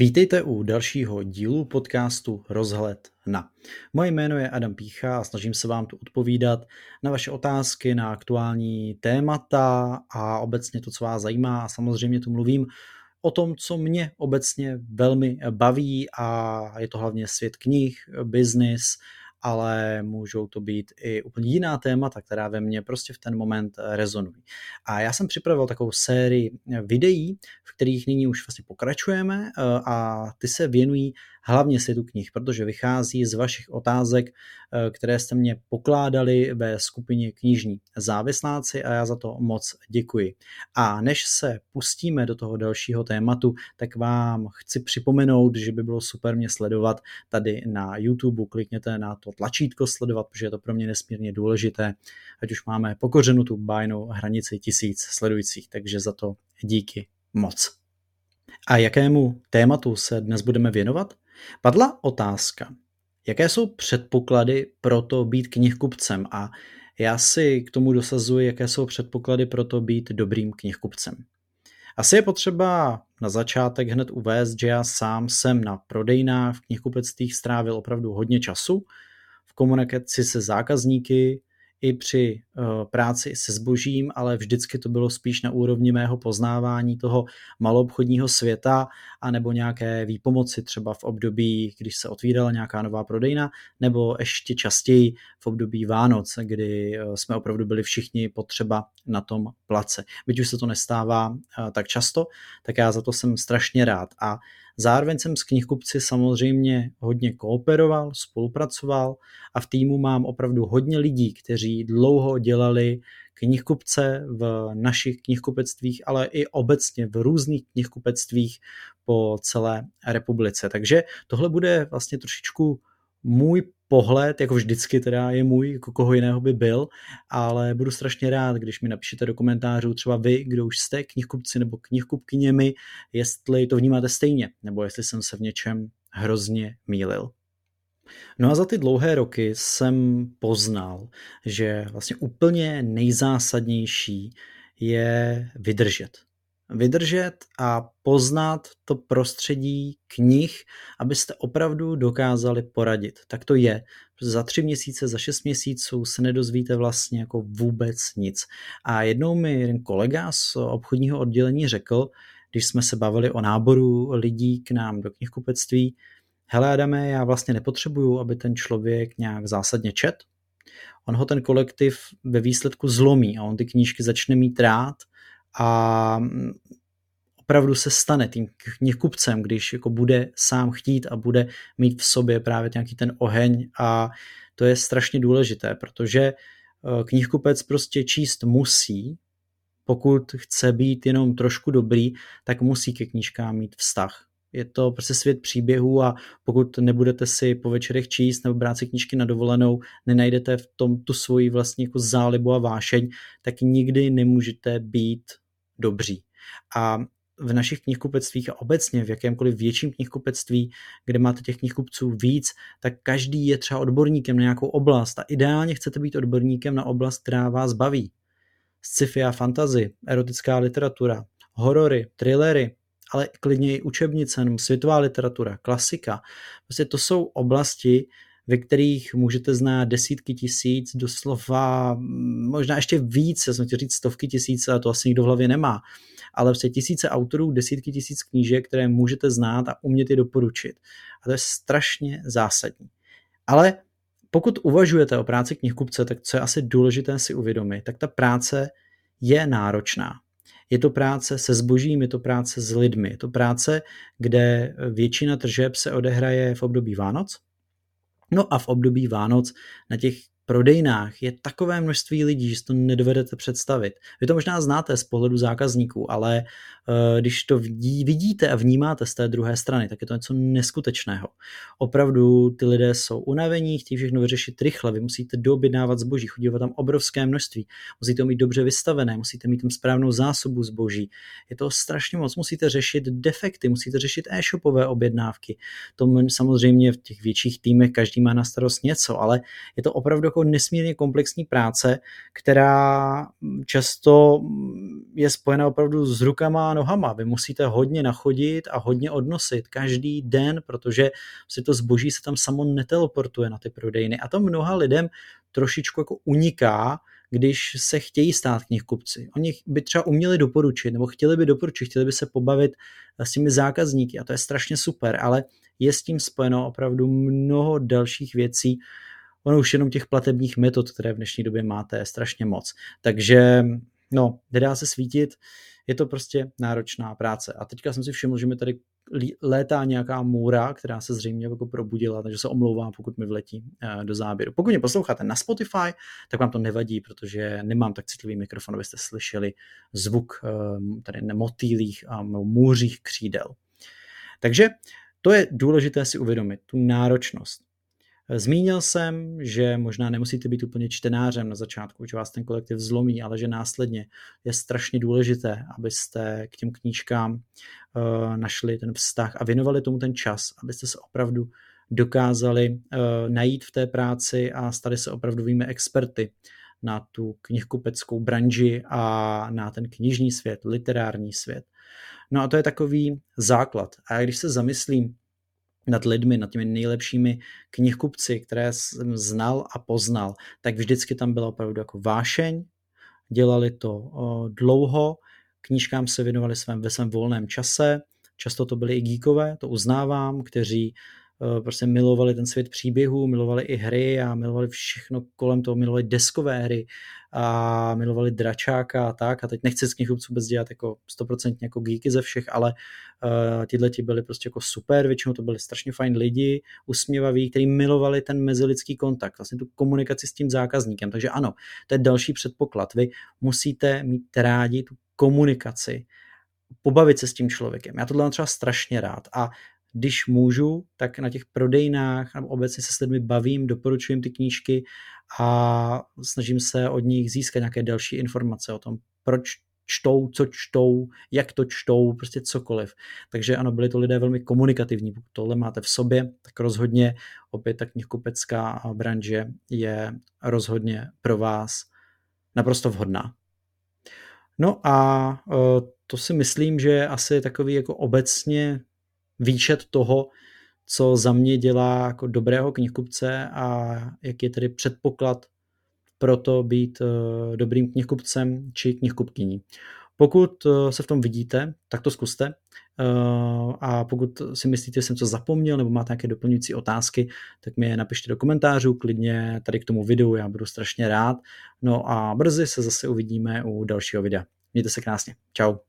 Vítejte u dalšího dílu podcastu Rozhled na. Moje jméno je Adam Pícha a snažím se vám tu odpovídat na vaše otázky, na aktuální témata a obecně to, co vás zajímá. A samozřejmě tu mluvím o tom, co mě obecně velmi baví a je to hlavně svět knih, biznis, ale můžou to být i úplně jiná témata, která ve mně prostě v ten moment rezonují. A já jsem připravil takovou sérii videí, v kterých nyní už vlastně pokračujeme eh, a ty se věnují hlavně světu knih, protože vychází z vašich otázek, eh, které jste mě pokládali ve skupině knižní závisláci a já za to moc děkuji. A než se pustíme do toho dalšího tématu, tak vám chci připomenout, že by bylo super mě sledovat tady na YouTube. Klikněte na to tlačítko sledovat, protože je to pro mě nesmírně důležité, ať už máme pokořenu tu bájnou hranici tisíc sledujících, takže za to díky moc. A jakému tématu se dnes budeme věnovat? Padla otázka, jaké jsou předpoklady pro to být knihkupcem a já si k tomu dosazuji, jaké jsou předpoklady pro to být dobrým knihkupcem. Asi je potřeba na začátek hned uvést, že já sám jsem na prodejnách v knihkupectvích strávil opravdu hodně času v komunikaci se zákazníky, i při uh, práci se zbožím, ale vždycky to bylo spíš na úrovni mého poznávání toho maloobchodního světa a nebo nějaké výpomoci třeba v období, když se otvírala nějaká nová prodejna, nebo ještě častěji v období Vánoc, kdy uh, jsme opravdu byli všichni potřeba na tom place. Byť už se to nestává uh, tak často, tak já za to jsem strašně rád. A Zároveň jsem s knihkupci samozřejmě hodně kooperoval, spolupracoval a v týmu mám opravdu hodně lidí, kteří dlouho dělali knihkupce v našich knihkupectvích, ale i obecně v různých knihkupectvích po celé republice. Takže tohle bude vlastně trošičku můj pohled, jako vždycky teda je můj, jako koho jiného by byl, ale budu strašně rád, když mi napíšete do komentářů třeba vy, kdo už jste knihkupci nebo knihkupkyněmi, jestli to vnímáte stejně, nebo jestli jsem se v něčem hrozně mýlil. No a za ty dlouhé roky jsem poznal, že vlastně úplně nejzásadnější je vydržet vydržet a poznat to prostředí knih, abyste opravdu dokázali poradit. Tak to je. Za tři měsíce, za šest měsíců se nedozvíte vlastně jako vůbec nic. A jednou mi jeden kolega z obchodního oddělení řekl, když jsme se bavili o náboru lidí k nám do knihkupectví, hele Adame, já vlastně nepotřebuju, aby ten člověk nějak zásadně čet. On ho ten kolektiv ve výsledku zlomí a on ty knížky začne mít rád a mm, opravdu se stane tím knihkupcem, když jako bude sám chtít a bude mít v sobě právě nějaký ten oheň a to je strašně důležité, protože eh, knihkupec prostě číst musí, pokud chce být jenom trošku dobrý, tak musí ke knížkám mít vztah. Je to prostě svět příběhů a pokud nebudete si po večerech číst nebo brát si knížky na dovolenou, nenajdete v tom tu svoji vlastní jako zálibu a vášeň, tak nikdy nemůžete být dobří. A v našich knihkupectvích a obecně v jakémkoliv větším knihkupectví, kde máte těch knihkupců víc, tak každý je třeba odborníkem na nějakou oblast a ideálně chcete být odborníkem na oblast, která vás baví. Sci-fi a fantasy, erotická literatura, horory, thrillery, ale klidně i učebnice, světová literatura, klasika. Prostě to jsou oblasti, ve kterých můžete znát desítky tisíc, doslova možná ještě víc, já jsem chtěl říct stovky tisíc, ale to asi nikdo v hlavě nemá, ale prostě tisíce autorů, desítky tisíc knížek, které můžete znát a umět je doporučit. A to je strašně zásadní. Ale pokud uvažujete o práci knihkupce, tak co je asi důležité si uvědomit, tak ta práce je náročná. Je to práce se zbožím, je to práce s lidmi, je to práce, kde většina tržeb se odehraje v období Vánoc, No a v období Vánoc na těch prodejnách je takové množství lidí, že si to nedovedete představit. Vy to možná znáte z pohledu zákazníků, ale uh, když to vidí, vidíte a vnímáte z té druhé strany, tak je to něco neskutečného. Opravdu ty lidé jsou unavení, chtějí všechno vyřešit rychle, vy musíte doobjednávat zboží, chodí tam obrovské množství, musíte ho mít dobře vystavené, musíte mít tam správnou zásobu zboží. Je to strašně moc, musíte řešit defekty, musíte řešit e-shopové objednávky. To samozřejmě v těch větších týmech každý má na starost něco, ale je to opravdu jako jako nesmírně komplexní práce, která často je spojena opravdu s rukama a nohama. Vy musíte hodně nachodit a hodně odnosit každý den, protože si to zboží se tam samo neteleportuje na ty prodejny. A to mnoha lidem trošičku jako uniká, když se chtějí stát knihkupci. Oni by třeba uměli doporučit, nebo chtěli by doporučit, chtěli by se pobavit s těmi zákazníky a to je strašně super, ale je s tím spojeno opravdu mnoho dalších věcí, ono už jenom těch platebních metod, které v dnešní době máte, je strašně moc. Takže no, nedá se svítit, je to prostě náročná práce. A teďka jsem si všiml, že mi tady létá nějaká můra, která se zřejmě jako probudila, takže se omlouvám, pokud mi vletí eh, do záběru. Pokud mě posloucháte na Spotify, tak vám to nevadí, protože nemám tak citlivý mikrofon, abyste slyšeli zvuk eh, tady motýlých a můřích křídel. Takže to je důležité si uvědomit, tu náročnost. Zmínil jsem, že možná nemusíte být úplně čtenářem na začátku, že vás ten kolektiv zlomí, ale že následně je strašně důležité, abyste k těm knížkám uh, našli ten vztah a věnovali tomu ten čas, abyste se opravdu dokázali uh, najít v té práci a stali se opravdovými experty na tu knihkupeckou branži a na ten knižní svět, literární svět. No a to je takový základ. A když se zamyslím nad lidmi, nad těmi nejlepšími knihkupci, které jsem znal a poznal, tak vždycky tam byla opravdu jako vášeň, dělali to dlouho, knížkám se věnovali svém, ve svém volném čase, často to byli i geekové, to uznávám, kteří prostě milovali ten svět příběhů, milovali i hry a milovali všechno kolem toho, milovali deskové hry a milovali dračáka a tak. A teď nechci z knihkupců vůbec dělat jako 100% jako geeky ze všech, ale uh, tyhle ti byli prostě jako super, většinou to byli strašně fajn lidi, usměvaví, kteří milovali ten mezilidský kontakt, vlastně tu komunikaci s tím zákazníkem, takže ano, to je další předpoklad, vy musíte mít rádi tu komunikaci, pobavit se s tím člověkem. Já tohle mám třeba strašně rád a když můžu, tak na těch prodejnách nebo obecně se s lidmi bavím, doporučuji ty knížky a snažím se od nich získat nějaké další informace o tom, proč čtou, co čtou, jak to čtou, prostě cokoliv. Takže ano, byli to lidé velmi komunikativní. Pokud tohle máte v sobě, tak rozhodně opět ta knihkupecká branže je rozhodně pro vás naprosto vhodná. No a e, to si myslím, že asi takový jako obecně výčet toho, co za mě dělá jako dobrého knihkupce a jak je tedy předpoklad pro to být uh, dobrým knihkupcem či knihkupkyní. Pokud uh, se v tom vidíte, tak to zkuste. Uh, a pokud si myslíte, že jsem co zapomněl nebo máte nějaké doplňující otázky, tak mi je napište do komentářů, klidně tady k tomu videu, já budu strašně rád. No a brzy se zase uvidíme u dalšího videa. Mějte se krásně. Ciao.